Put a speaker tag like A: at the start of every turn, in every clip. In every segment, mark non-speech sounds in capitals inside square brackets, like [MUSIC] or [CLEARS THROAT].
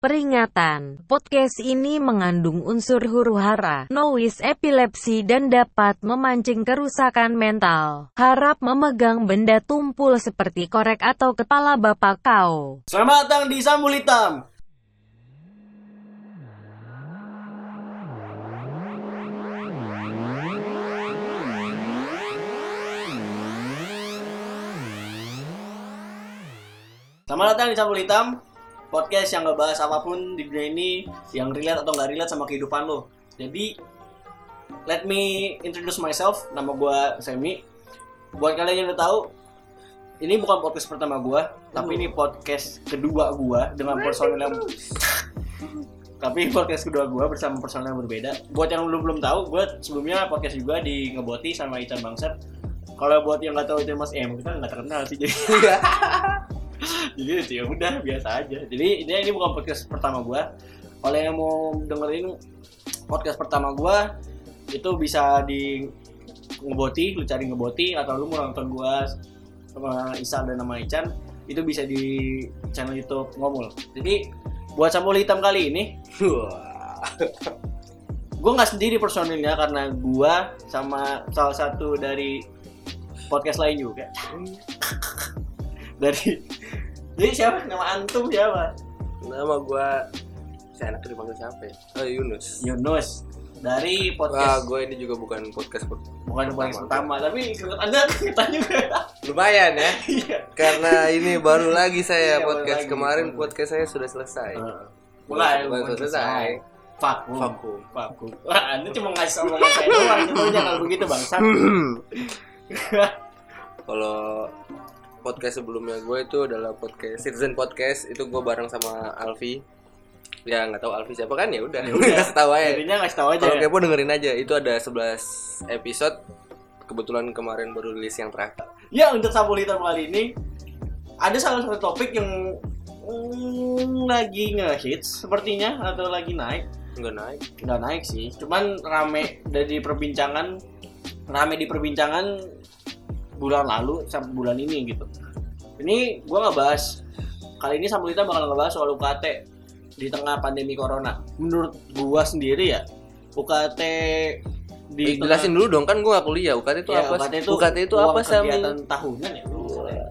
A: Peringatan, podcast ini mengandung unsur huru-hara, noise epilepsi dan dapat memancing kerusakan mental. Harap memegang benda tumpul seperti korek atau kepala bapak kau.
B: Selamat datang di Sambul Hitam. Selamat datang di Sambul Hitam, podcast yang ngebahas apa pun di dunia ini yang relate atau nggak relate sama kehidupan lo. Jadi, let me introduce myself. Nama gue Semi. Buat kalian yang udah tahu, ini bukan podcast pertama gua, tapi ini podcast kedua gua dengan personil yang tapi podcast kedua gua bersama personil yang berbeda. Buat yang belum belum tahu, gua sebelumnya podcast juga di ngeboti sama Ican Bangsat. Kalau buat yang nggak tahu itu Mas M, kita nggak terkenal sih jadi. [LAUGHS] jadi itu ya udah biasa aja. Jadi ini ini bukan podcast pertama gua. Kalau yang mau dengerin podcast pertama gua itu bisa di ngeboti, lu cari ngeboti atau lu mau nonton gua sama Isa dan nama Ican itu bisa di channel YouTube Ngomul. Jadi buat sampul hitam kali ini, [LAUGHS] gue nggak sendiri personilnya karena gue sama salah satu dari podcast lain juga. Dari [LAUGHS] jadi siapa nama antum siapa?
C: Nama gua saya enak dipanggil siapa ya? Oh Yunus.
B: Yunus dari
C: Wah,
B: podcast
C: gue ini juga bukan podcast
B: bukan podcast
C: pertama.
B: pertama tapi menurut anda kita juga [LAUGHS]
C: lumayan ya. [LAUGHS]
B: Iya.
C: Karena ini baru lagi saya
B: Iya,
C: podcast
B: lagi.
C: kemarin podcast saya sudah selesai.
B: mulai
C: Bukan
B: bukan
C: selesai.
B: Vakum.
C: Vakum.
B: Vakum. Wah, anda cuma ngasih omongan saya doang, itu jangan begitu bangsa. [CLEARS THROAT]
C: Kalau podcast sebelumnya gue itu adalah podcast Citizen Podcast itu gue bareng sama Alfi. Ya nggak tahu Alfi siapa kan ya udah.
B: Ya udah. [LAUGHS]
C: Kasih tahu aja.
B: Jadinya ngasih tahu aja.
C: Kalau
B: ya.
C: kepo dengerin aja itu ada 11 episode. Kebetulan kemarin baru rilis yang terakhir.
B: Ya untuk sampul hitam kali ini ada salah satu topik yang mm, lagi ngehits sepertinya atau lagi naik.
C: Enggak naik.
B: Nggak naik sih, cuman rame dari perbincangan rame di perbincangan bulan lalu sampai bulan ini gitu. Ini gua nggak bahas kali ini sampul hitam bakal ngebahas soal UKT di tengah pandemi corona. Menurut gua sendiri ya UKT di
C: Eh, jelasin dulu dong kan gue gak kuliah UKT itu
B: Ya,
C: apa
B: UKT
C: sih?
B: itu
C: UKT itu apa sih
B: kegiatan tahunan ya ya.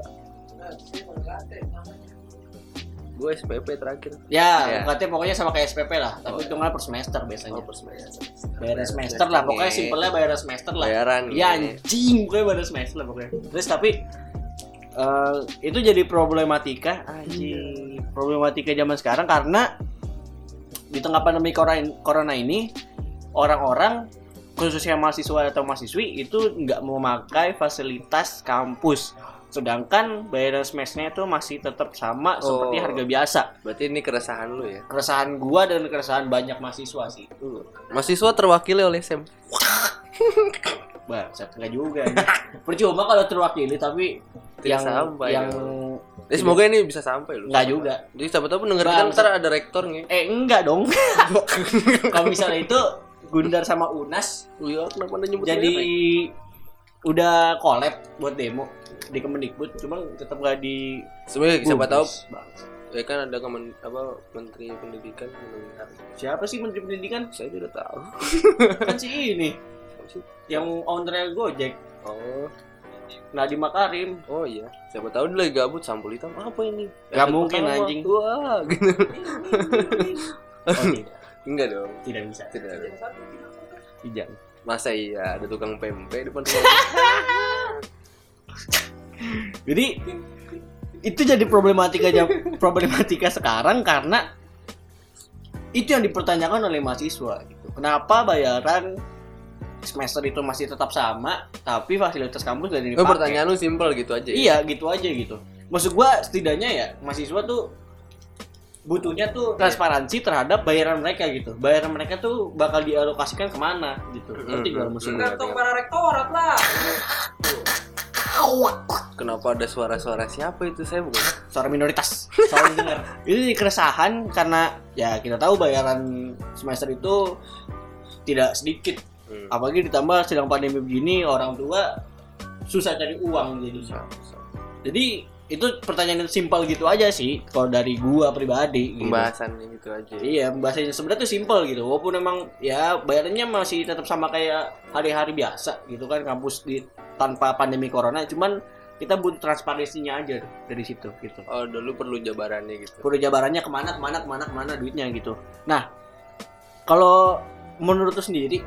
C: Gue SPP terakhir
B: Ya,
C: Ya.
B: UKT pokoknya sama kayak SPP lah, tapi
C: Oh.
B: hitungannya per semester biasanya.
C: Oh, per semester.
B: Bayar semester lah, pokoknya simpelnya bayar semester lah.
C: bayaran
B: Iya
C: ini.
B: anjing, pokoknya bayar semester lah pokoknya. Terus tapi eh, itu jadi problematika anjing, problematika zaman sekarang karena di tengah pandemi corona, corona ini orang-orang khususnya mahasiswa atau mahasiswi itu nggak memakai fasilitas kampus sedangkan bayaran semesnya itu masih tetap sama seperti
C: Oh.
B: harga biasa
C: berarti ini keresahan lu ya
B: keresahan gua dan keresahan banyak mahasiswa sih.
C: mahasiswa terwakili oleh Sam [LAUGHS]
B: Bangsat enggak juga. Percuma kalau terwakili tapi
C: Tidak
B: yang
C: sampai
B: yang
C: Eh, semoga ini bisa sampai lu
B: enggak juga.
C: jadi siapa tahu pendengar kita ntar ada rektornya
B: Eh enggak dong. [LAUGHS] kalau misalnya itu Gundar sama Unas
C: Iya, kenapa nyebut
B: jadi? Udah collab buat demo di Kemendikbud cuma tetap gak di
C: sebenarnya siapa tahu ya kan ada kemen apa menteri pendidikan
B: siapa sih menteri pendidikan?
C: Saya tidak tahu. [LAUGHS]
B: Kan si ini yang ownernya Gojek.
C: Oh.
B: Nadiem Makarim.
C: Oh iya. Siapa tahu dia lagi gabut sampul hitam. Apa ini?
B: Gak mungkin,
C: pertama.
B: anjing.
C: wah gitu. [LAUGHS] [LAUGHS]
B: Oh, tidak.
C: Enggak dong.
B: Tidak bisa.
C: Tidak. Ada.
B: tidak
C: masa iya ada tukang pempek depan rumah [LAUGHS]
B: Jadi itu jadi problematika problematika sekarang karena itu yang dipertanyakan oleh mahasiswa gitu. Kenapa bayaran semester itu masih tetap sama tapi fasilitas kampus gak
C: Oh,
B: dipakai?
C: pertanyaan lu simpel gitu aja ya?
B: Iya, gitu aja gitu. Maksud gua setidaknya ya mahasiswa tuh butuhnya tuh transparansi terhadap bayaran mereka gitu. Bayaran mereka tuh bakal dialokasikan ke mana gitu. Ngerti gak gua?
D: Tergantung para rektorat lah.
C: Kenapa ada suara-suara siapa itu? Saya bukan.
B: suara minoritas soal dengar [LAUGHS] ini keresahan karena ya kita tahu bayaran semester itu tidak sedikit
C: Hmm.
B: apalagi ditambah sedang pandemi begini orang tua susah cari uang jadi jadi itu pertanyaan yang simpel gitu aja sih kalau dari gua pribadi gitu.
C: Pembahasannya gitu aja.
B: Iya, bahasanya sebenarnya tuh simpel gitu. Walaupun emang ya bayarannya masih tetap sama kayak hari-hari biasa gitu kan kampus di tanpa pandemi corona, cuman kita butuh transparansinya aja dari situ gitu.
C: Oh, dulu perlu jabarannya gitu.
B: Perlu jabarannya ke mana ke mana ke mana ke mana duitnya gitu. Nah, kalau menurut lu sendiri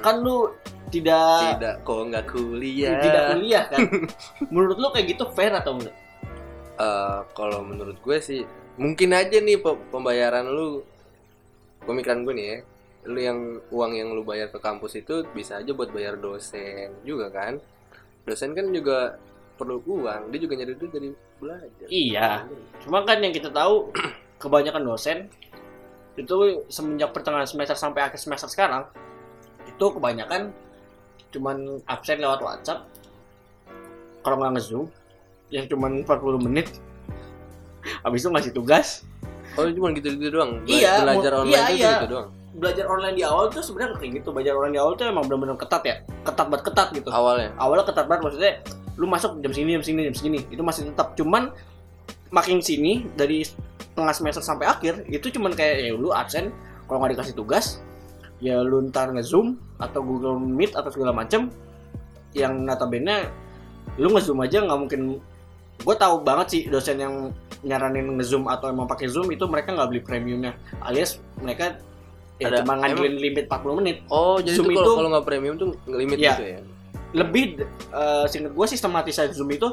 B: kan lu tidak
C: Tidak, kok nggak kuliah.
B: tidak kuliah kan? [LAUGHS] menurut lu kayak gitu fair atau enggak?
C: Eh, kalau menurut gue sih mungkin aja nih pe- pembayaran lu pemikiran gue nih ya lu yang uang yang lu bayar ke kampus itu bisa aja buat bayar dosen juga kan? Dosen kan juga perlu uang dia juga nyari duit dari belajar.
B: Iya. Cuma kan yang kita tahu [CLEARS THROAT] kebanyakan dosen itu semenjak pertengahan semester sampai akhir semester sekarang itu kebanyakan cuman absen lewat WhatsApp kalau nggak nge-zoom yang cuman 40 menit. Habis itu ngasih tugas.
C: Oh cuma gitu gitu doang? Bela-
B: Iya,
C: belajar online
B: iya,
C: itu
B: iya.
C: gitu doang?
B: Belajar online di awal tuh sebenarnya kayak gitu. Belajar online di awal tuh emang benar-benar ketat ya. Ketat banget ketat gitu.
C: Awalnya?
B: Awalnya ketat banget maksudnya lu masuk jam segini jam segini jam segini itu masih tetap. Cuman makin sini dari tengah semester sampai akhir itu cuman kayak ya lu absen. Kalau nggak dikasih tugas ya lu ntar nge-zoom atau Google Meet atau segala macem. Yang notabene lu nge-zoom aja nggak mungkin gue tahu banget sih dosen yang nyaranin nge-zoom atau emang pakai zoom itu mereka nggak beli premiumnya. Alias mereka ya
C: Ada-
B: cuma ngandelin limit 40 menit.
C: Oh jadi
B: Zoom itu-
C: kalau nggak premium tuh limit
B: Iya.
C: gitu ya?
B: Lebih uh, seingat gue sistematisasi zoom itu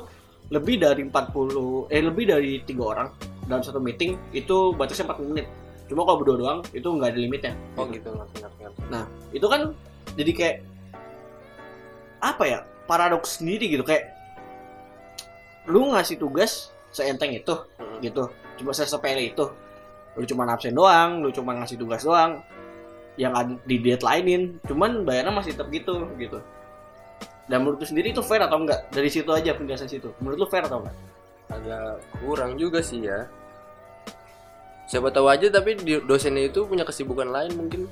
B: lebih dari 40 eh lebih dari tiga orang dalam satu meeting itu batasnya 40 menit. Cuma kalau berdua doang itu nggak ada limitnya.
C: Oh gitu. Ngerti ngerti ngerti.
B: itu kan jadi kayak apa ya? Paradoks sendiri gitu. Kayak lu ngasih tugas seenteng itu
C: Mm.
B: gitu. Cuma sesepele itu. Lu cuma absen doang lu cuma ngasih tugas doang. Yang ada di deadlinein cuman bayarnya masih tetap gitu gitu. Dan menurut lu sendiri itu fair atau enggak? Dari situ aja penjelasan situ. Menurut lu fair atau enggak?
C: Agak kurang juga sih ya. Siapa tahu aja tapi dosennya itu punya kesibukan lain mungkin.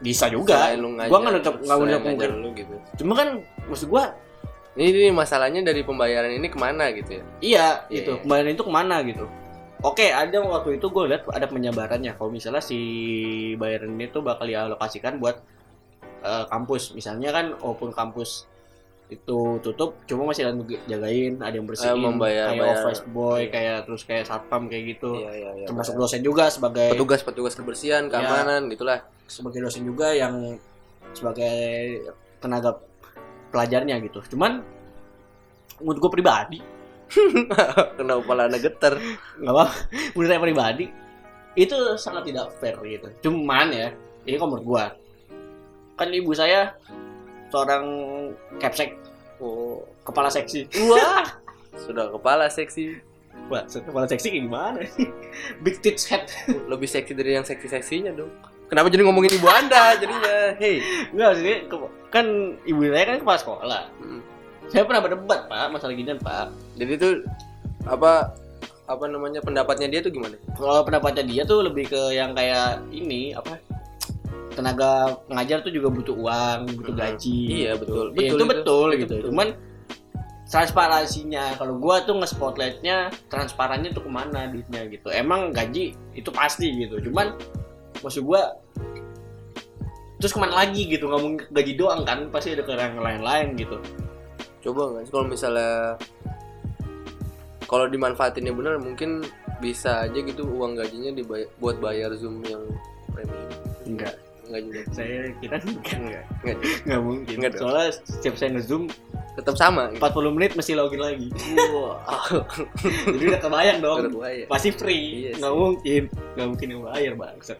B: Bisa juga.
C: Selain lu ngajar,
B: gua nggak nutup nggak nutup mungkin.
C: lu gitu.
B: Cuma kan maksud gua
C: ini, ini masalahnya dari pembayaran ini ke mana gitu ya
B: iya
C: Iya,
B: gitu
C: iya.
B: kemarin itu ke mana gitu oke ada waktu itu gue lihat ada penjabarannya kalau misalnya si bayaran ini tuh bakal dialokasikan buat eh, kampus misalnya kan walaupun kampus itu tutup cuma masih ada yang jagain ada yang bersihin
C: Eh, membayar-
B: kayak
C: bayar.
B: office boy
C: Iya.
B: kayak terus kayak satpam kayak gitu
C: iya iya iya
B: termasuk dosen juga sebagai
C: petugas petugas kebersihan
B: Iya.
C: keamanan gitulah
B: sebagai dosen juga yang sebagai tenaga pelajarnya gitu. Cuman menurut gue pribadi [LAUGHS]
C: kena kepala geter?
B: Nggak apa? Menurut saya pribadi itu sangat tidak fair gitu. Cuman ya ini kok menurut gua kan ibu saya seorang capsek
C: oh
B: kepala seksi.
C: Wah! [LAUGHS] Sudah kepala seksi.
B: Wah kepala seksi kayak gimana big tits head
C: lebih seksi dari yang seksi seksinya dong kenapa jadi ngomongin ibu anda jadinya hey
B: enggak sih kan ibu saya kan kepala sekolah
C: Hmm.
B: saya pernah berdebat pak masalah ginian pak
C: jadi itu apa apa namanya pendapatnya dia tuh gimana
B: kalau pendapatnya dia tuh lebih ke yang kayak ini apa tenaga pengajar tuh juga butuh uang butuh
C: Mhm.
B: gaji
C: Iya,
B: gitu.
C: betul.
B: Iya,
C: Betul
B: itu
C: itu.
B: betul
C: Itu
B: gitu
C: betul.
B: cuman transparansinya kalau gua tuh nge-spotlightnya transparannya tuh ke mana duitnya gitu emang gaji itu pasti gitu cuman maksud gua terus ke mana lagi gitu? Nggak mungkin gaji doang kan? Pasti ada ke yang lain-lain gitu.
C: Coba nggak sih kalau misalnya kalau dimanfaatinnya benar mungkin bisa aja gitu uang gajinya dibayar buat bayar zoom yang premium.
B: Enggak
C: nggak juga.
B: Saya kira enggak
C: nggak. Nggak. Juga.
B: nggak mungkin.
C: Enggak
B: soalnya setiap saya nge-zoom
C: tetap sama. gitu.
B: 40 menit mesti login lagi.
C: Wah, [LAUGHS]
B: jadi udah kebayang dong.
C: Udah
B: pasti free.
C: Iya
B: nggak
C: sih.
B: mungkin. Nggak mungkin yang bayar bangsa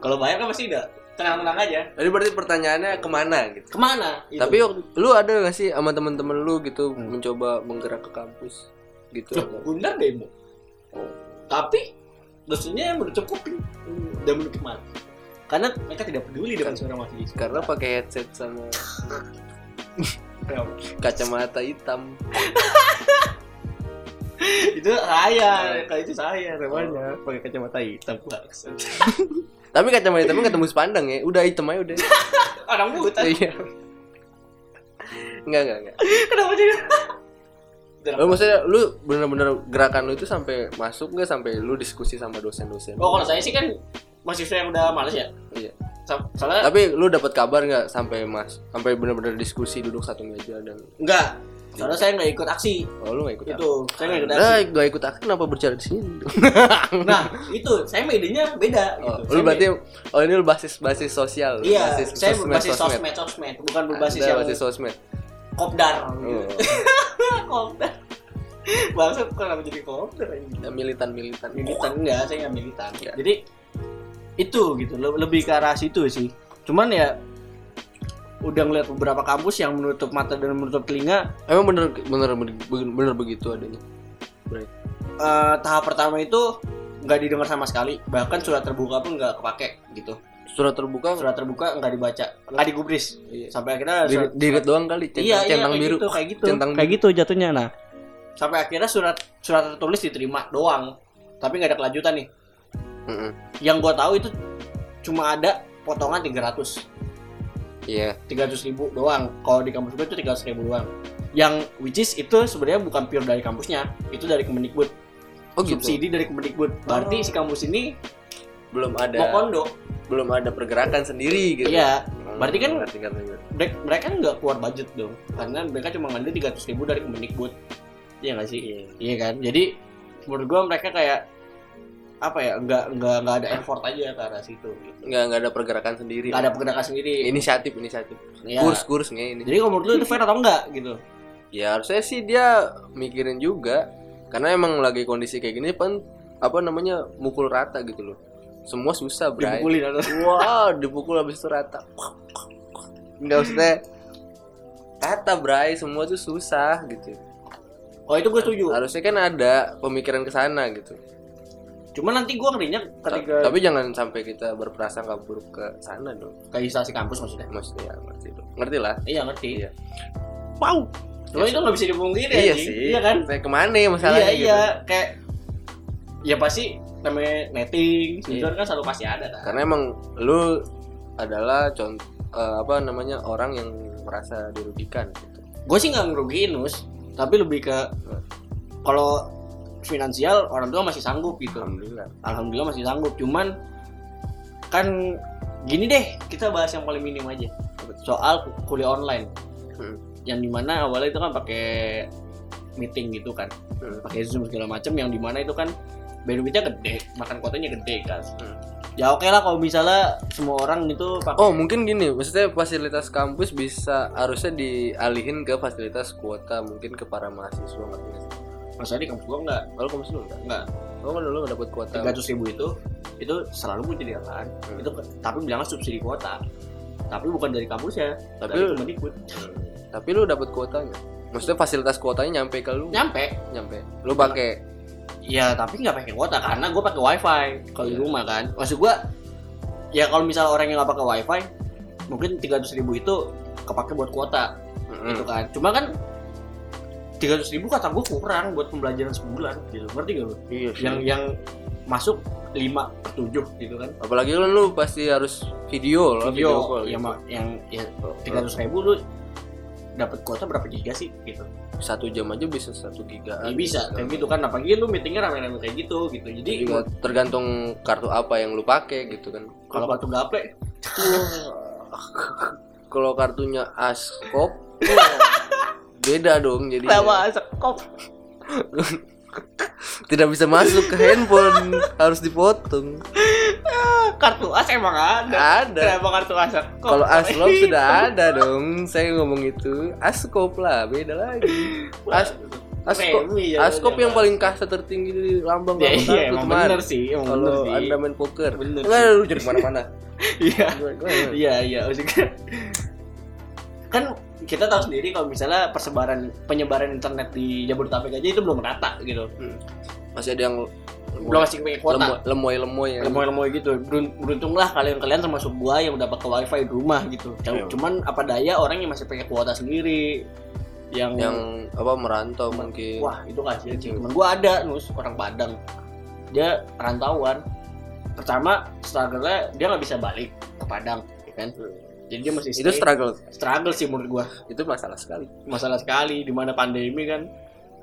B: kalau bayar kan pasti udah tenang-tenang aja
C: Tadi berarti pertanyaannya ke mana gitu.
B: ke mana Itu.
C: Tapi lu ada gak sih sama temen-temen lu gitu
B: Hmm.
C: mencoba menggerak ke kampus gitu?
B: Loh, undang demo tapi dosennya yang udah cukupin udah menutup mata karena mereka tidak peduli dengan suara mahasiswa
C: Karena pakai headset sama kacamata hitam. [LAUGHS]
B: itu saya kalau itu saya namanya pakai kacamata hitam [LAUGHS]
C: Tapi kacamata hitamnya nggak tembus pandang ya. Udah hitam aja udah. [LAUGHS]
B: orang buta
C: Iya. Enggak, enggak, enggak.
B: kenapa jadi
C: Lu maksudnya lu bener-bener gerakan lu itu sampai masuk nggak sampai lu diskusi sama dosen-dosen?
B: Oh kalau saya sih kan mahasiswa yang udah males ya.
C: Iya.
B: So- Soalnya
C: Tapi lu dapat kabar nggak sampai mas sampai bener-bener diskusi duduk satu meja dan
B: enggak. Soalnya saya nggak ikut aksi.
C: oh lu nggak ikut
B: Itu saya nggak ikut
C: Nah,
B: aksi.
C: gak ikut aku kenapa berbicara di sini? [LAUGHS]
B: Nah itu saya idenya beda.
C: Oh,
B: gitu.
C: lu
B: Saya
C: berarti oh ini lu basis basis sosial,
B: Iya,
C: basis
B: saya
C: sosmed,
B: berbasis sosmed, sosmed, bukan berbasis
C: Anda
B: yang
C: basis sosmed.
B: kopdar.
C: Oh, [LAUGHS]
B: kopdar. Bangsat kok kenapa jadi kopdar ini?
C: militan-militan.
B: Militan enggak, saya nggak militan.
C: Nggak.
B: Jadi itu gitu, le- lebih ke arah situ sih. Cuman ya udah ngeliat beberapa kampus yang menutup mata dan menutup telinga.
C: Emang bener bener bener, bener begitu adanya.
B: eh, tahap pertama itu nggak didengar sama sekali, bahkan surat terbuka pun nggak kepake gitu.
C: Surat terbuka
B: Surat terbuka nggak dibaca, nggak digubris.
C: Iya.
B: Sampai akhirnya surat-
C: di doang kali, centang,
B: iya, iya,
C: centang
B: kayak
C: biru.
B: gitu, kayak gitu,
C: Centang
B: kayak gitu jatuhnya. Nah, sampai akhirnya surat surat tertulis diterima doang, tapi nggak ada kelanjutan nih.
C: Mm-mm.
B: Yang gua tahu itu cuma ada potongan 300
C: Iya.
B: 300 ribu doang. Kalau di kampus gue itu 300 ribu doang. Yang which is itu sebenarnya bukan pure dari kampusnya, itu dari Kemendikbud.
C: Oh gitu.
B: Subsidi dari Kemendikbud. Berarti si kampus ini
C: Belum
B: mau
C: ada
B: kondo.
C: belum ada pergerakan sendiri gitu.
B: Iya,
C: Hmm,
B: berarti kan- mereka, mereka nggak keluar budget dong, karena mereka cuma ngambil 300 ribu dari Kemendikbud. Iya nggak sih?
C: Iya.
B: Iya kan. Jadi menurut gua mereka kayak apa ya nggak nggak nggak ada effort aja ke arah situ gitu.
C: nggak nggak ada pergerakan sendiri.
B: Nggak ada pergerakan sendiri.
C: Inisiatif inisiatif.
B: Iya.
C: kurs kurs ini.
B: Jadi kalau menurut lu itu fair atau enggak gitu?
C: Ya harusnya sih dia mikirin juga. Karena emang lagi kondisi kayak gini kan apa namanya mukul rata gitu loh. Semua susah bray.
B: Dipukulin atau
C: wow dipukul habis itu rata. Nggak usah rata bray. Semua tuh susah gitu.
B: Oh itu gue setuju.
C: Harusnya kan ada pemikiran ke sana gitu
B: cuman nanti gua ngerinya ketika
C: tapi jangan sampai kita berprasangka buruk ke sana dong.
B: Ke instansi kampus maksudnya?
C: Maksudnya ngerti dong. Ngerti lah.
B: Iya ngerti.
C: Iya.
B: wow. Cuma itu nggak bisa dipungkiri
C: iya
B: anjing.
C: sih.
B: Iya kan?
C: Kayak ke mana ya masalahnya
B: iya
C: gitu.
B: iya kayak ya pasti namanya netting
C: Iya.
B: sensor kan selalu pasti ada kan?
C: Karena emang lu adalah contoh apa namanya orang yang merasa dirugikan gitu.
B: gue sih nggak ngerugiin nus tapi lebih ke kalau finansial orang tua masih sanggup gitu.
C: Alhamdulillah.
B: Alhamdulillah masih sanggup. Cuman kan gini deh kita bahas yang paling minim aja. Soal kuliah online.
C: Hmm.
B: yang di mana awalnya itu kan pakai meeting gitu kan.
C: Hmm.
B: pakai zoom segala macam yang di mana itu kan benefitnya gede makan kuotanya gede kan
C: Hmm.
B: ya oke lah kalau misalnya semua orang itu pakai
C: oh mungkin gini. Maksudnya fasilitas kampus bisa harusnya dialihin ke fasilitas kuota mungkin ke para mahasiswa ngerti nggak sih?
B: maksudnya di kampus gua enggak
C: kalau kampus lu enggak
B: enggak
C: oh kan dulu dapat kuota
B: tiga ratus ribu itu itu selalu menyediakan
C: Hmm.
B: itu tapi bilangnya subsidi kuota tapi bukan dari kampusnya
C: Tapi-
B: dari Kemendikbud
C: Hmm. tapi lu dapat kuotanya maksudnya fasilitas kuotanya nyampe ke lu
B: nyampe
C: nyampe lu pakai
B: Ya tapi nggak pakai kuota karena gue pakai wifi kalau di
C: Iya.
B: rumah kan. Maksud gue ya kalau misalnya orang yang nggak pakai wifi mungkin 300 ribu itu kepake buat kuota
C: Mm-mm.
B: gitu kan. Cuma kan 300 ribu kata gue kurang buat pembelajaran sebulan gitu. Ngerti gak lu?
C: iya sih.
B: Yang yang masuk 5 per 7 gitu kan.
C: apalagi kan lu pasti harus video loh
B: Video,
C: call
B: yang
C: gitu.
B: yang ya 300 ribu lu dapat kuota berapa giga sih gitu.
C: satu jam aja bisa satu giga
B: Ya bisa kayak gitu kan. Apalagi lu meetingnya rame-rame kayak gitu gitu. Jadi
C: juga tergantung kartu apa yang lu pakai gitu kan
B: kalau kartu gaple [LAUGHS]
C: kalau kartunya Askop beda dong jadi
B: sekop [LAUGHS]
C: tidak bisa masuk ke handphone harus dipotong.
B: Kartu as emang ada.
C: Ada.
B: Kenapa kartu as?
C: Kalau Aslop [LAUGHS] sudah ada dong. Saya ngomong itu Askop lah beda lagi. As Askop
B: ya,
C: Askop yang paling kasta tertinggi di lambang
B: ya,
C: kartu
B: iya emang
C: teman.
B: bener sih emang bener
C: kalau
B: sih.
C: Anda main poker.
B: Bener
C: enggak
B: sih.
C: lu jadi
B: ke
C: mana-mana. [LAUGHS] Iya.
B: Iya iya maksudnya. Kan kita tahu sendiri kalau misalnya persebaran penyebaran internet di Jabodetabek aja itu belum rata gitu.
C: Masih ada yang
B: belum masih pakai kuota.
C: Lemoy lemoy ya.
B: Lemoy-lemoy gitu. Berun- beruntunglah kalian-kalian termasuk gua yang udah pakai wifi di rumah gitu.
C: Iya.
B: cuman apa daya orang yang masih pakai kuota sendiri yang,
C: yang apa merantau mungkin.
B: wah itu kasihan sih. Temen gua ada nus orang Padang. Dia rantauan pertama struggle-nya dia nggak bisa balik ke Padang ya kan jadi dia masih
C: itu
B: stay.
C: struggle
B: struggle sih menurut gua
C: itu masalah sekali
B: masalah sekali di mana pandemi kan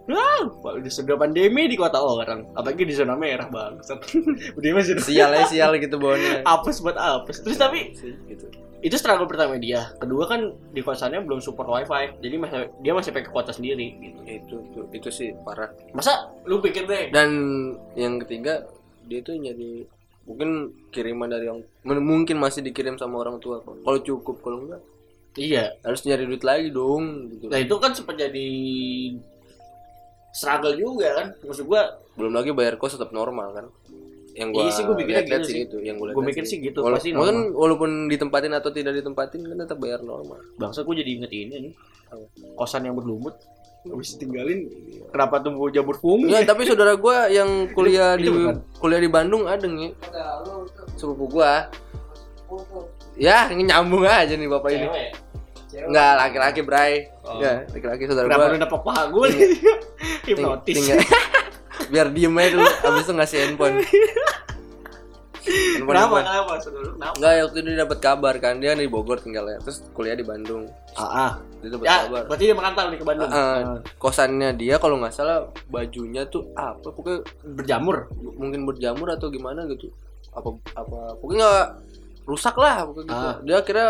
B: Wah, udah sudah pandemi di kota orang, apalagi di zona merah bangsat. [LAUGHS] udah masih
C: sial ya sial gitu bawahnya
B: apes buat apes. Terus tapi
C: gitu.
B: itu struggle pertama dia. Kedua kan di kosannya belum support wifi, jadi masih dia masih pakai kuota sendiri. Gitu.
C: itu itu itu sih parah
B: Masa lu pikir deh?
C: dan yang ketiga dia tuh jadi mungkin kiriman dari yang mungkin masih dikirim sama orang tua kalau cukup kalau enggak
B: Iya.
C: harus nyari duit lagi dong gitu.
B: Nah itu kan sempat jadi struggle juga kan. Maksud gua,
C: belum lagi bayar kos tetap normal kan yang gua
B: Iya sih, gua mikirnya gitu
C: sih itu yang gua,
B: Gua mikir sih gitu,
C: Wala-
B: pasti
C: walaupun, walaupun ditempatin atau tidak ditempatin kan tetap bayar normal
B: bangsa gua jadi inget ini nih. Kosan yang berlumut. Habis tinggalin kenapa tumbuh jamur fungi?
C: Enggak, tapi saudara gua yang kuliah di
B: Itu
C: kuliah di Bandung ada nih sepupu gua ya ini nyambung aja nih bapak ini. Enggak, laki-laki, Bray.
B: Oh.
C: Enggak, laki-laki saudara
B: Kenapa
C: gua.
B: lu nepok paha gua nih?
C: ting- [LAUGHS]
B: Hipnotis.
C: tinggal- biar diem aja dulu abis itu ngasih handphone. [LAUGHS] Handphone-
B: Kenapa?
C: handphone.
B: Kenapa? Saudara, Kenapa?
C: Enggak, waktu itu dia dapat kabar kan dia di Bogor tinggalnya, terus kuliah di Bandung.
B: Ah, ah.
C: Dia dapat
B: Ya,
C: kabar.
B: berarti dia merantau nih ke Bandung.
C: Ah,
B: Ah.
C: kosannya dia kalau nggak salah bajunya tuh apa pokoknya
B: Berjamur.
C: mungkin berjamur atau gimana gitu apa apa pokoknya nggak rusak lah pokoknya gitu.
B: Ah.
C: dia kira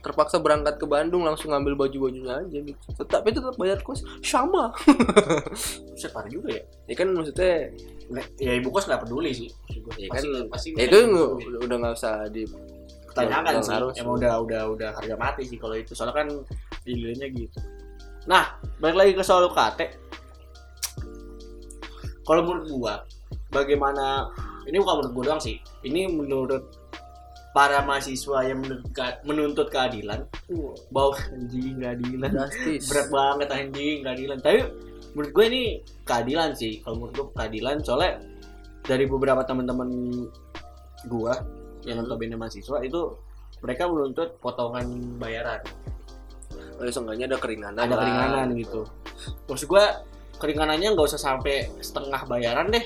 C: terpaksa berangkat ke Bandung langsung ngambil baju bajunya aja gitu tapi tetap bayar kos sama [LAUGHS]
B: Buset, parah juga ya.
C: ya kan maksudnya
B: Nggak, ya ibu kos nggak peduli sih.
C: Ya kan
B: pasti
C: ya itu nggak- udah nggak usah di
B: pertanyakan sih.
C: harus.
B: Emang udah udah udah harga mati sih kalau itu. Soalnya kan dilihatnya gitu. Nah, balik lagi ke soal UKT. Kalau menurut gua, bagaimana ini bukan menurut gua doang sih. Ini menurut para mahasiswa yang menuntut, menuntut keadilan. Bahwa anjing keadilan. Berat banget anjing keadilan. Tapi menurut gue ini keadilan sih. Kalau menurut gue keadilan. Soalnya dari beberapa teman-teman gua yang notabene mahasiswa itu mereka menuntut potongan bayaran.
C: Oh, ya, seenggaknya ada keringanan
B: ada
C: lah.
B: keringanan gitu. Maksud gua keringanannya nggak usah sampai setengah bayaran deh.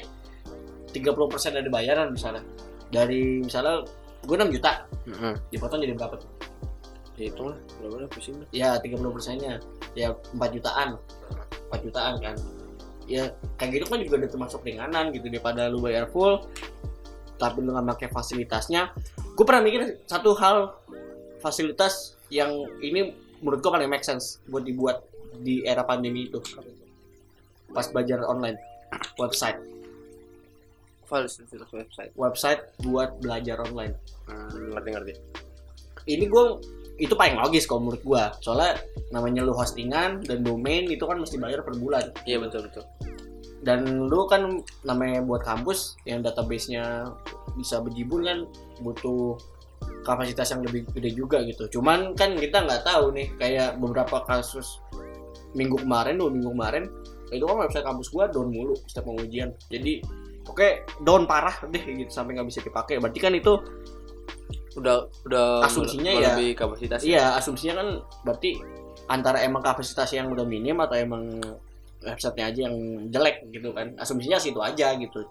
B: 30% dari bayaran misalnya. Dari misalnya gue 6 juta.
C: Mm-mm.
B: dipotong jadi berapa? Tuh
C: ya itu lah berapa lah pusing
B: ya 30 persennya. Ya 4 jutaan 4 jutaan kan. Ya kayak gitu kan juga udah termasuk ringanan gitu daripada lu bayar full tapi lu nggak pakai fasilitasnya. Gue pernah mikir satu hal fasilitas yang ini menurut gue paling make sense buat dibuat di era pandemi itu. Pas belajar online website.
C: Fasilitas website.
B: Website buat belajar online.
C: Hmm, ngerti ngerti.
B: Ini gue itu paling logis kalau menurut gue soalnya namanya lu hostingan dan domain itu kan mesti bayar per bulan.
C: Iya betul betul.
B: Dan lu kan namanya buat kampus yang database-nya bisa berjibun kan butuh kapasitas yang lebih gede juga gitu. Cuman kan kita nggak tahu nih kayak beberapa kasus minggu kemarin dua minggu kemarin itu kan website kampus gua down mulu setiap pengujian. Jadi oke down parah deh gitu sampai nggak bisa dipakai. Berarti kan itu
C: udah udah
B: Asumsinya ya-
C: lebih kapasitas
B: iya asumsinya kan berarti antara emang kapasitas yang udah minim atau emang websitenya aja yang jelek gitu kan. Asumsinya situ aja gitu.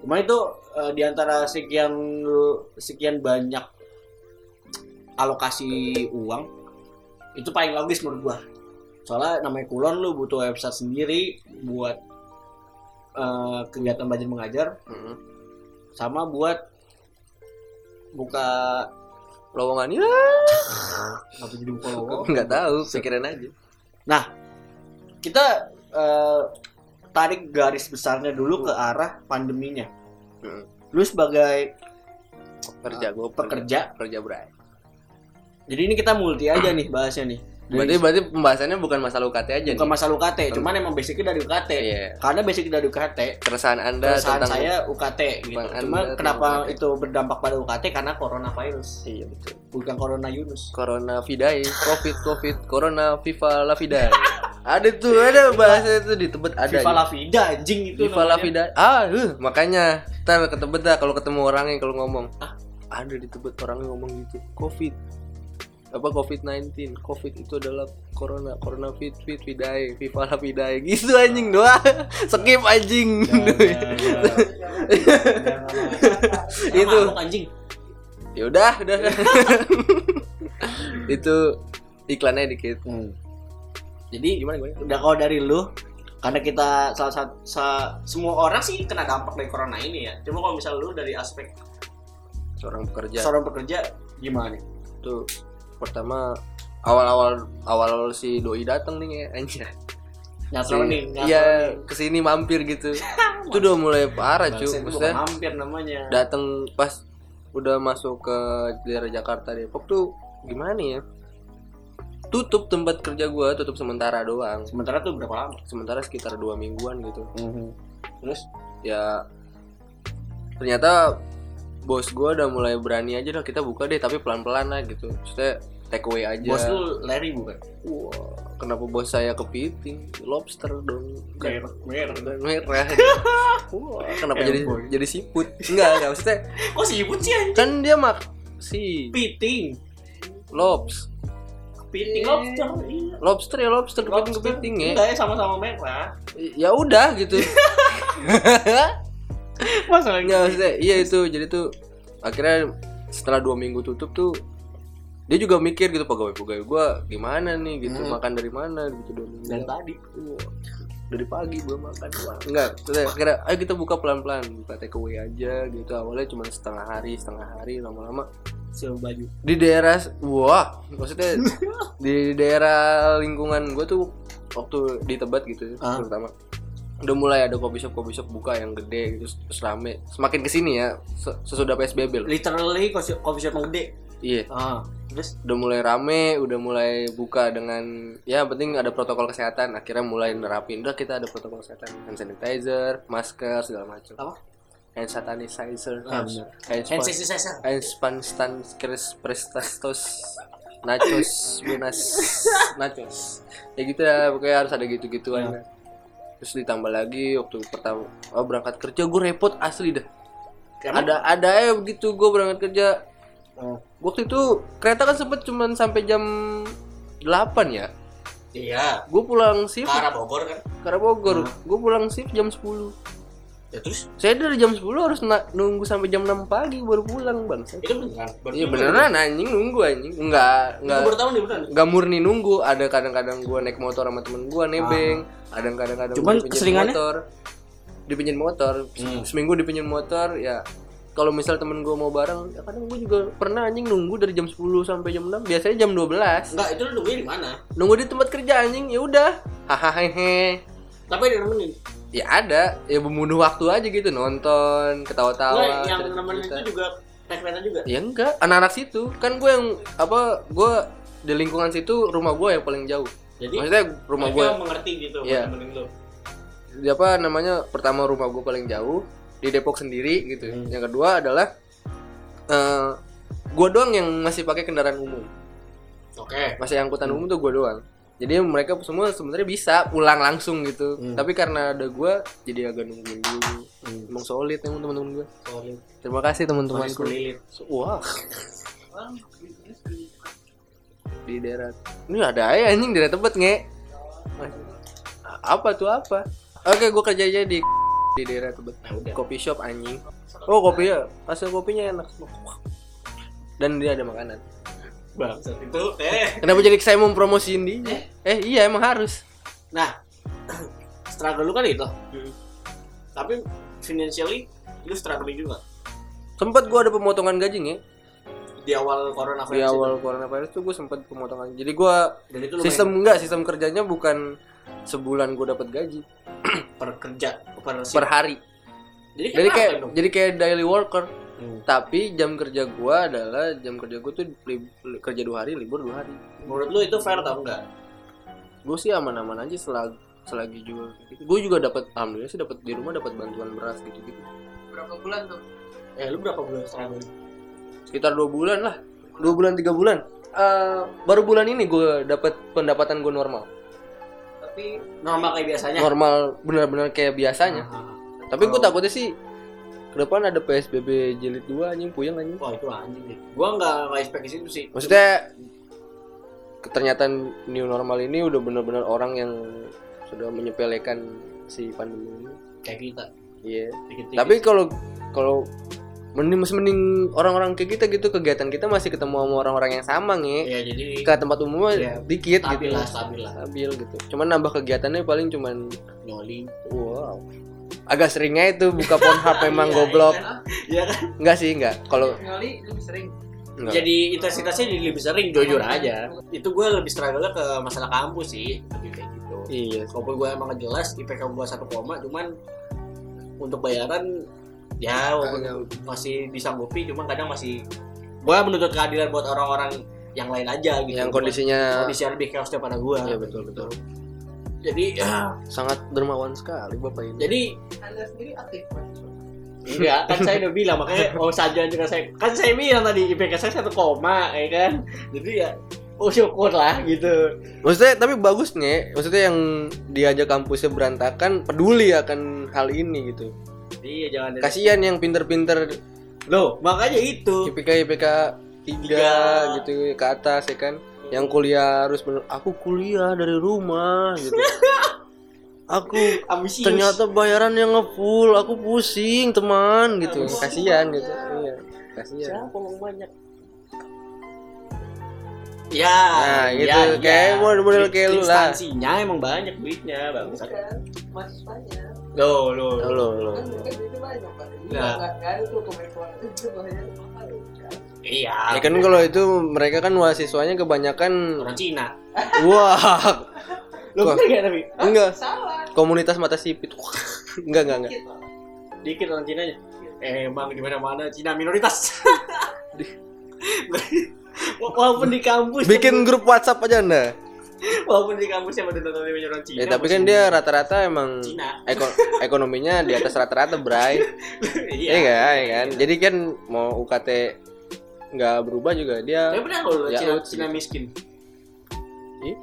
B: Cuma itu eh, di antara sekian sekian banyak alokasi uang itu paling logis menurut gua. Soalnya namanya kulon lu butuh website sendiri buat eh, kegiatan belajar mengajar
C: Mm-mm.
B: sama buat buka
C: lowongan ya
B: apa jadi buka lowongan
C: nggak tahu pikiran aja
B: kita eh, tarik garis besarnya dulu ke arah pandeminya.
C: Mm.
B: Lu sebagai
C: kerja gue
B: pekerja,
C: kerja berai
B: jadi ini kita multi aja nih bahasnya nih.
C: Berarti berarti pembahasannya bukan masalah UKT aja
B: bukan
C: nih
B: masalah UKT, cuman emang basicnya dari UKT.
C: iya
B: Karena basic dari UKT,
C: keresahan anda
B: keresahan
C: tentang
B: saya UKT gitu. Cuma kenapa
C: UKT.
B: itu berdampak pada UKT karena coronavirus,
C: iya betul
B: bukan corona Yunus.
C: corona vidai covid covid corona viva la vidai ada tuh ada bahasa itu di tebet ada
B: Viva la vida anjing itu.
C: Viva la vidai ah uh, makanya ntar ke tebet dah kalau ketemu orangnya kalau ngomong
B: Ah.
C: ada di tebet orangnya ngomong gitu covid apa covid 19 covid itu adalah corona. Corona fit fit vidai. Viva la vidai. Gitu anjing doang [LAUGHS] skip anjing.
B: Jangan, [LAUGHS] jangan. Jangan.
C: Itu.
B: Anjing.
C: ya udah udah. [LAUGHS] Itu iklannya dikit.
B: Hmm. Jadi
C: gimana gue
B: udah kalau dari lu karena kita salah satu sa- semua orang sih kena dampak dari corona ini ya. Cuma kalau misalnya lu dari aspek
C: seorang pekerja.
B: seorang pekerja gimana?
C: Itu pertama awal-awal awal si doi datang nih ya anjir
B: nyatron nih
C: iya
B: ke
C: sini mampir gitu. [LAUGHS] Itu udah mulai parah cuy maksudnya.
B: hampir namanya.
C: Datang pas udah masuk ke daerah Jakarta Depok tuh gimana ya? Tutup tempat kerja gua tutup sementara doang.
B: Sementara tuh berapa lama?
C: Sementara sekitar dua mingguan gitu.
B: Terus
C: ya ternyata bos gua udah mulai berani aja dah kita buka deh tapi pelan-pelan lah gitu. Maksudnya take away aja.
B: Bos lu Larry bukan?
C: Wah, kenapa bos saya kepiting? Lobster dong.
B: Merah merah.
C: Merah [LAUGHS] Wah, kenapa jadi jadi siput? Enggak enggak maksudnya [LAUGHS]
B: kok sibuk sih anjing?
C: Kan dia mak si
B: piting
C: lobs.
B: Kepiting lobster iya.
C: Lobster ya lobster kepiting kepiting ya.
B: Enggak ya sama-sama merah.
C: Ya udah gitu. [LAUGHS]
B: Masalahnya
C: maksudnya iya itu jadi tuh akhirnya setelah dua minggu tutup tuh dia juga mikir gitu pegawai pegawai gue gimana nih? Gitu
B: Hmm.
C: makan dari mana? Gitu
B: dari tadi.
C: Wah, dari pagi belum makan Wah, enggak akhirnya ayo kita buka pelan pelan buka take away aja gitu. Awalnya cuma setengah hari setengah hari lama lama
B: sewa baju.
C: di daerah wah maksudnya [LAUGHS] di daerah lingkungan gue tuh waktu di Tebet gitu
B: Ah.
C: terutama. Udah mulai ada coffee shop coffee shop buka yang gede gitu terus rame. Semakin ke sini ya se- sesudah psbb loh.
B: Literally coffee coffee shop yang gede?
C: Iya.
B: Ah terus
C: udah mulai rame udah mulai buka dengan ya penting ada protokol kesehatan. Akhirnya mulai nerapin. Udah kita ada protokol kesehatan. Hand sanitizer masker segala macam.
B: Apa?
C: hand sanitizer.
B: Ah,
C: hand hand
B: hand sanitizer.
C: hand span stan kris prestastos nachos buenas [LAUGHS] nachos. Ya gitu ya pokoknya harus ada gitu-gituan.
B: Ya.
C: terus ditambah lagi waktu pertama oh, berangkat kerja gue repot asli dah.
B: Karena
C: ada ada ya begitu gue berangkat kerja
B: Hmm.
C: waktu itu kereta kan sempet cuman sampai jam 8 ya?
B: Iya.
C: Gue pulang shift.
B: Ke arah Bogor kan?
C: Ke arah Bogor.
B: Hmm.
C: gue pulang shift jam 10
B: ya terus?
C: Saya dari jam 10 harus nunggu sampai jam 6 pagi baru pulang bang.
B: Itu beneran? Berarti
C: iya beneran anjing nunggu anjing. Enggak enggak
B: baru tahu nih beneran?
C: nggak murni nunggu. Ada kadang-kadang gua naik motor sama temen gua nebeng. Ada kadang-kadang
B: Ah. Cuman keseringannya?
C: motor. Dipinjemin motor.
B: Hmm.
C: seminggu dipinjemin motor ya kalau misal temen gua mau bareng ya kadang gua juga pernah anjing nunggu dari jam 10 sampai jam 6 biasanya jam 12
B: enggak itu lu nungguin di mana?
C: Nunggu di tempat kerja anjing. Ya udah. Hahaha.
B: Tapi ada nemenin?
C: Ya ada. Ya membunuh waktu aja gitu nonton ketawa-tawa
B: yang nemenin itu juga kereta juga?
C: Ya enggak anak-anak situ. Kan gue yang apa gue di lingkungan situ rumah gue yang paling jauh.
B: Jadi
C: maksudnya rumah gue
B: mengerti gitu lu?
C: Di apa namanya pertama rumah gue paling jauh di Depok sendiri gitu
B: Hmm.
C: yang kedua adalah eh gue doang yang masih pakai kendaraan umum
B: oke
C: masih angkutan
B: Hmm.
C: umum tuh gue doang jadi mereka semua sebenarnya bisa pulang langsung gitu
B: Hmm.
C: tapi karena ada gue jadi agak nungguin dulu
B: Hmm.
C: emang solid emang teman-teman gue
B: Sorry.
C: terima kasih
B: kulilit.
C: wah di daerah ini ada ya anjing daerah tebet nge apa tuh apa oke gue kerja aja di di daerah tebet
B: Nah, udah.
C: kopi shop anjing. Oh kopi ya? Hasil kopinya enak. Dan dia ada makanan.
B: Bangsat itu eh.
C: Kenapa jadi saya mau promosiin dia eh iya emang harus.
B: Nah [CLEARS THROAT] struggle lu kan itu.
C: Hmm.
B: tapi financially lu struggling juga.
C: Sempat gue ada pemotongan gaji nge.
B: Di awal corona
C: di awal coronavirus tuh gue sempat pemotongan. Jadi gue
B: itu lumayan
C: sistem enggak sistem kerjanya bukan sebulan gue dapat gaji
B: per kerja per, shift.
C: per hari
B: jadi,
C: jadi
B: kenapa
C: kayak
B: dong?
C: jadi kayak daily worker
B: Hmm.
C: tapi jam kerja gua adalah jam kerja gua tuh li- li- kerja dua hari libur dua hari
B: menurut lu itu fair atau enggak
C: gue sih aman-aman aja selagi selagi juga gitu. gue juga dapat alhamdulillah sih dapat di rumah dapat bantuan beras gitu gitu
A: Berapa bulan tuh?
B: eh lu berapa bulan struggle
C: sekitar dua bulan lah dua bulan tiga bulan Eh, baru bulan ini gue dapat pendapatan gue normal
B: tapi normal kayak biasanya.
C: Normal benar-benar kayak biasanya.
B: Ah,
C: tapi gue takutnya sih ke depan ada psbb jilid 2 anjing puyeng anjing.
B: Wah itu anjing deh. Gua nggak nggak expect ke situ sih.
C: Maksudnya ternyata new normal ini udah benar-benar orang yang sudah menyepelekan si pandemi ini.
B: Kayak kita.
C: Iya.
B: Dikit-dikit.
C: tapi kalau kalau mending masih mending orang-orang kayak kita gitu. Kegiatan kita masih ketemu sama orang-orang yang sama nge.
B: Ya jadi
C: ke tempat umum
B: Iya,
C: dikit
B: stabil
C: gitu
B: lah stabil lah.
C: Stabil gitu. Cuman nambah kegiatannya paling cuman
B: nyoli
C: wow. Agak seringnya itu buka Pornhub [LAUGHS] memang
B: Iya,
C: goblok.
B: iya. Kan? Iya kan?
C: Enggak sih enggak. Kalau
D: Nyoli lebih sering.
C: enggak.
B: jadi intensitasnya jadi lebih sering jujur aja. Itu gue lebih struggle ke masalah kampus sih lebih kayak gitu.
C: Iya.
B: Walaupun gue emang jelas IPK gue satu koma cuman untuk bayaran ya walaupun masih disanggupi cuman kadang masih gue menuntut keadilan buat orang-orang yang lain aja gitu.
C: Yang kondisinya
B: kondisi lebih chaos daripada gue
C: Iya, betul, betul.
B: jadi ya,
C: sangat dermawan sekali bapak ini.
B: Jadi
D: Anda sendiri aktif
B: enggak kan saya udah bilang makanya [LAUGHS] oh saja juga saya kan saya bilang tadi IPK saya satu koma ya kan? Jadi ya oh syukur lah gitu.
C: Maksudnya tapi bagus nih maksudnya yang diajak kampusnya berantakan peduli akan hal ini gitu
B: iya jangan
C: kasihan yang pinter-pinter
B: loh makanya itu.
C: IPK IPK tiga gitu ke atas ya kan? Yang kuliah harus bener aku kuliah dari rumah gitu. [LAUGHS] Aku
B: ambisius.
C: ternyata bayaran yang ngefull aku pusing teman gitu. Kasihan gitu. Iya kasihan
B: siapa ngomong banyak? Ya
C: Nah, gitu. Kayak model-model kayak lu lah.
B: instansinya emang banyak duitnya
D: Kan kan itu banyak Tuh komentar itu banyak mahal. kan?
B: iya.
C: Ya kan kalau itu mereka kan mahasiswanya kebanyakan
B: orang Cina.
C: Wah.
B: Lo
C: Wah.
B: bener gak tapi
C: enggak
D: Salah.
C: komunitas mata sipit. [LAUGHS] Enggak enggak enggak
D: Dikit,
B: orang Cina eh, emang di mana mana Cina minoritas. [LAUGHS] Walaupun di kampus
C: bikin grup WhatsApp aja anda [LAUGHS]
B: walaupun di kampus yang ada nonton orang Cina
C: ya tapi kan dia rata-rata emang
B: Cina.
C: eko- [LAUGHS] ekonominya di atas rata-rata bray. [LAUGHS] Iya.
B: Iya
C: kan ya kan? Jadi kan mau UKT nggak berubah juga dia
B: tapi benar loh
C: Ya,
B: Cina. Cina miskin.
C: Ih.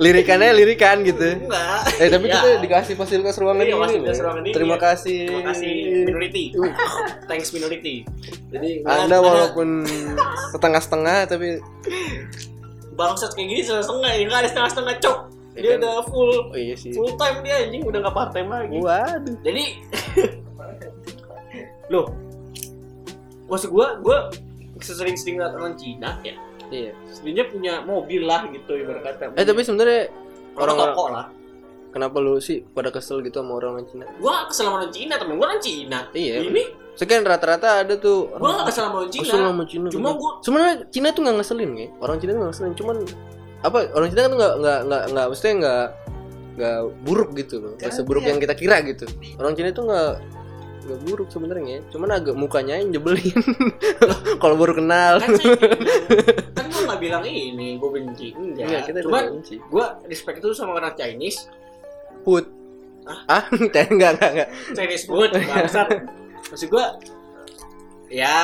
C: Lirikannya lirikan gitu
B: enggak
C: eh tapi
B: Iya.
C: kita dikasih fasilitas ruangan
B: Iya,
C: ini
B: fasilitas
C: loh.
B: ruangan ini,
C: terima
B: ya.
C: kasih
B: Terima kasih minority. Thanks minority. Jadi
C: anda
B: ada-
C: walaupun setengah-setengah tapi
B: bangsat kayak gini setengah ya nggak ada setengah-setengah cok.
C: Ya
B: Dia
C: kan?
B: udah full
C: oh iya sih
B: full time dia anjing udah nggak part time lagi.
C: waduh
B: Jadi loh maksud gua gua sesering-sering lihat orang Cina ya
C: iya.
B: Sebenarnya punya mobil lah gitu ibarat kata.
C: Eh tapi sebenarnya
B: orang
C: orang-
B: toko lah.
C: Kenapa lu sih pada kesel gitu sama orang Cina?
B: Gua kesel sama orang Cina temen gua orang Cina.
C: Iya
B: ini?
C: sekian rata-rata ada tuh.
B: Gua gak kesel sama orang Cina.
C: Kesel sama Cina
B: cuma gua
C: sebenarnya Cina tuh nggak ngeselin ya orang Cina tuh nggak ngeselin. Cuman apa orang Cina kan nggak nggak nggak nggak maksudnya nggak nggak buruk gitu loh. Nggak
D: Karena
C: seburuk yang kita kira gitu. Orang Cina tuh nggak nggak buruk sebenarnya. Cuman agak mukanya yang jebelin [LAUGHS] kalau baru kenal.
B: Kan saya [LAUGHS] kan gua nggak bilang ini gua benci. Enggak
C: Iya, kita
B: cuman gua respect itu sama orang Chinese.
C: Put. Ah [LAUGHS] enggak enggak enggak
B: Chinese food bangsat. Maksud gua ya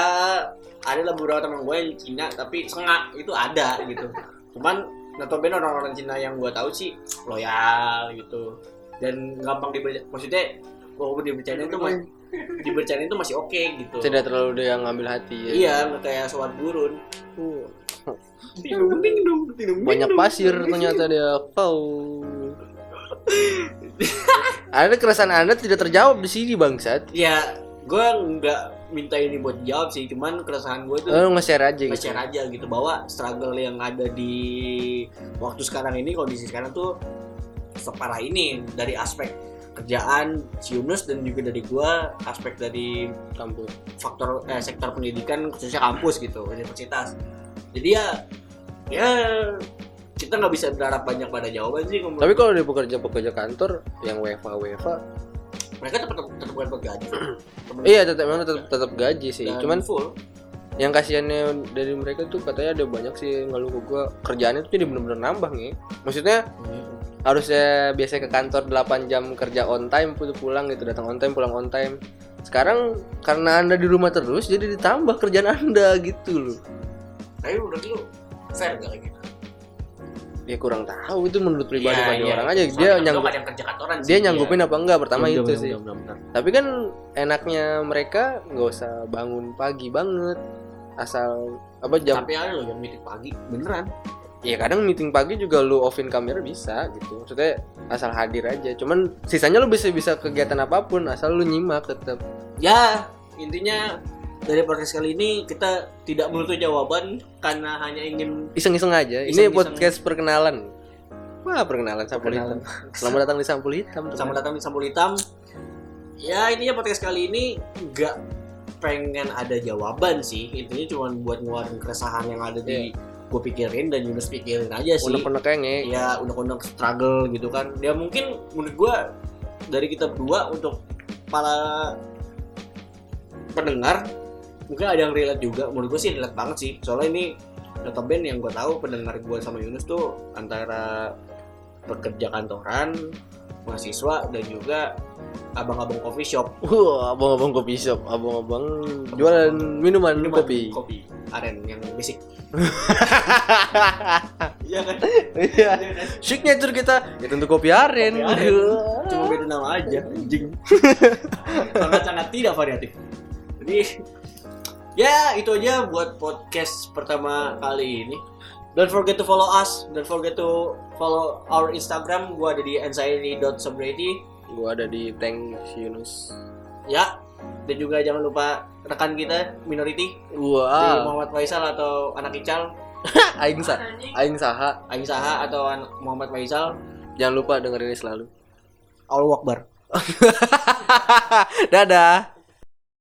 B: ada lah beberapa teman gue yang Cina tapi sengak itu ada gitu. Cuman notabene orang-orang Cina yang gua tahu sih loyal gitu. Dan gampang dibaca maksudnya walaupun dibercandain itu masih dibercandain itu masih oke gitu.
C: Tidak terlalu dia yang ngambil hati ya.
B: iya nggak kayak soal gurun.
C: Uh, banyak pasir ternyata dia. Kau. Ada keresahan anda tidak terjawab di sini bangsat.
B: Ya gue nggak minta ini buat jawab sih cuman keresahan gue tuh
C: oh, nge-share aja gitu.
B: nge-share aja gitu bahwa struggle yang ada di waktu sekarang ini kondisi sekarang tuh separah ini dari aspek kerjaan si Yunus dan juga dari gua aspek dari
C: kampus.
B: faktor eh, sektor pendidikan khususnya kampus gitu universitas. Jadi ya ya kita nggak bisa berharap banyak pada jawaban sih
C: Tapi kalau dia pekerja pekerja kantor yang WFA WFA,
B: mereka tetap tetap gaji
C: iya tetap memang tetap tetap gaji sih.
B: Dan
C: Cuman
B: full
C: yang kasihannya dari mereka tuh katanya ada banyak sih ngeluh ke gua kerjaannya tuh jadi bener-bener nambah nih. Maksudnya harusnya biasa ke kantor 8 jam kerja on time pulang pulang gitu datang on time pulang on time. Sekarang karena anda di rumah terus jadi ditambah kerjaan anda gitu loh.
B: tapi menurut lu fair gak kayak gitu
C: Ya kurang tahu itu menurut pribadi pribadi
B: iya.
C: orang aja
B: Soalnya
C: dia
B: kan
C: nyanggup
B: kerja kantoran sih,
C: dia nyanggupin apa enggak pertama
B: Iya,
C: itu
B: bener,
C: sih.
B: bener, bener, bener.
C: Tapi kan enaknya mereka nggak usah bangun pagi banget asal apa jam
B: tapi ada loh yang meeting pagi beneran.
C: Ya kadang meeting pagi juga lu offin kamera bisa gitu. Maksudnya asal hadir aja. Cuman sisanya lu bisa bisa kegiatan apa pun asal lu nyimak tetap
B: Ya, intinya dari podcast kali ini kita tidak menuntut jawaban karena hanya ingin
C: iseng-iseng aja. Ini
B: Iseng-iseng.
C: podcast perkenalan. Wah perkenalan sampul
B: Perkenalan.
C: hitam selamat datang di sampul hitam
B: sama datang di Sampul Hitam. Ya, intinya podcast kali ini nggak pengen ada jawaban sih. Intinya cuma buat ngeluarin keresahan yang ada di gue pikirin dan Yunus pikirin aja sih.
C: unek-unek nge.
B: Ya unek-unek struggle gitu kan. Ya mungkin menurut gua dari kita berdua untuk para pendengar mungkin ada yang relate juga. Menurut gua sih relate banget sih. Soalnya ini notabene yang gua tahu pendengar gua sama Yunus tuh antara pekerja kantoran mahasiswa dan juga abang-abang coffee shop.
C: Wah, abang-abang kopi shop, abang-abang jualan minuman,
B: Minuman,
C: kopi.
B: kopi. Aren yang basic. [LAUGHS] Iya kan?
C: Iya. Signature kita. Ya tentu kopi aren.
B: Kopi aren. cuma beda nama aja [LAUGHS] anjing. Sangat sangat tidak variatif. Jadi ya itu aja buat podcast pertama kali ini. Don't forget to follow us. Don't forget to follow our Instagram gua ada di anxiety.sobriety
C: Gua ada di Tank Yunus.
B: ya dan juga jangan lupa rekan kita minority di
C: Wah,
B: Muhammad Faisal atau anak Ical [LAUGHS]
C: aing sa aing saha.
B: Aing Saha atau Muhammad Faisal
C: Jangan lupa dengerin ini selalu.
B: Allah Akbar [LAUGHS]
C: Dadah.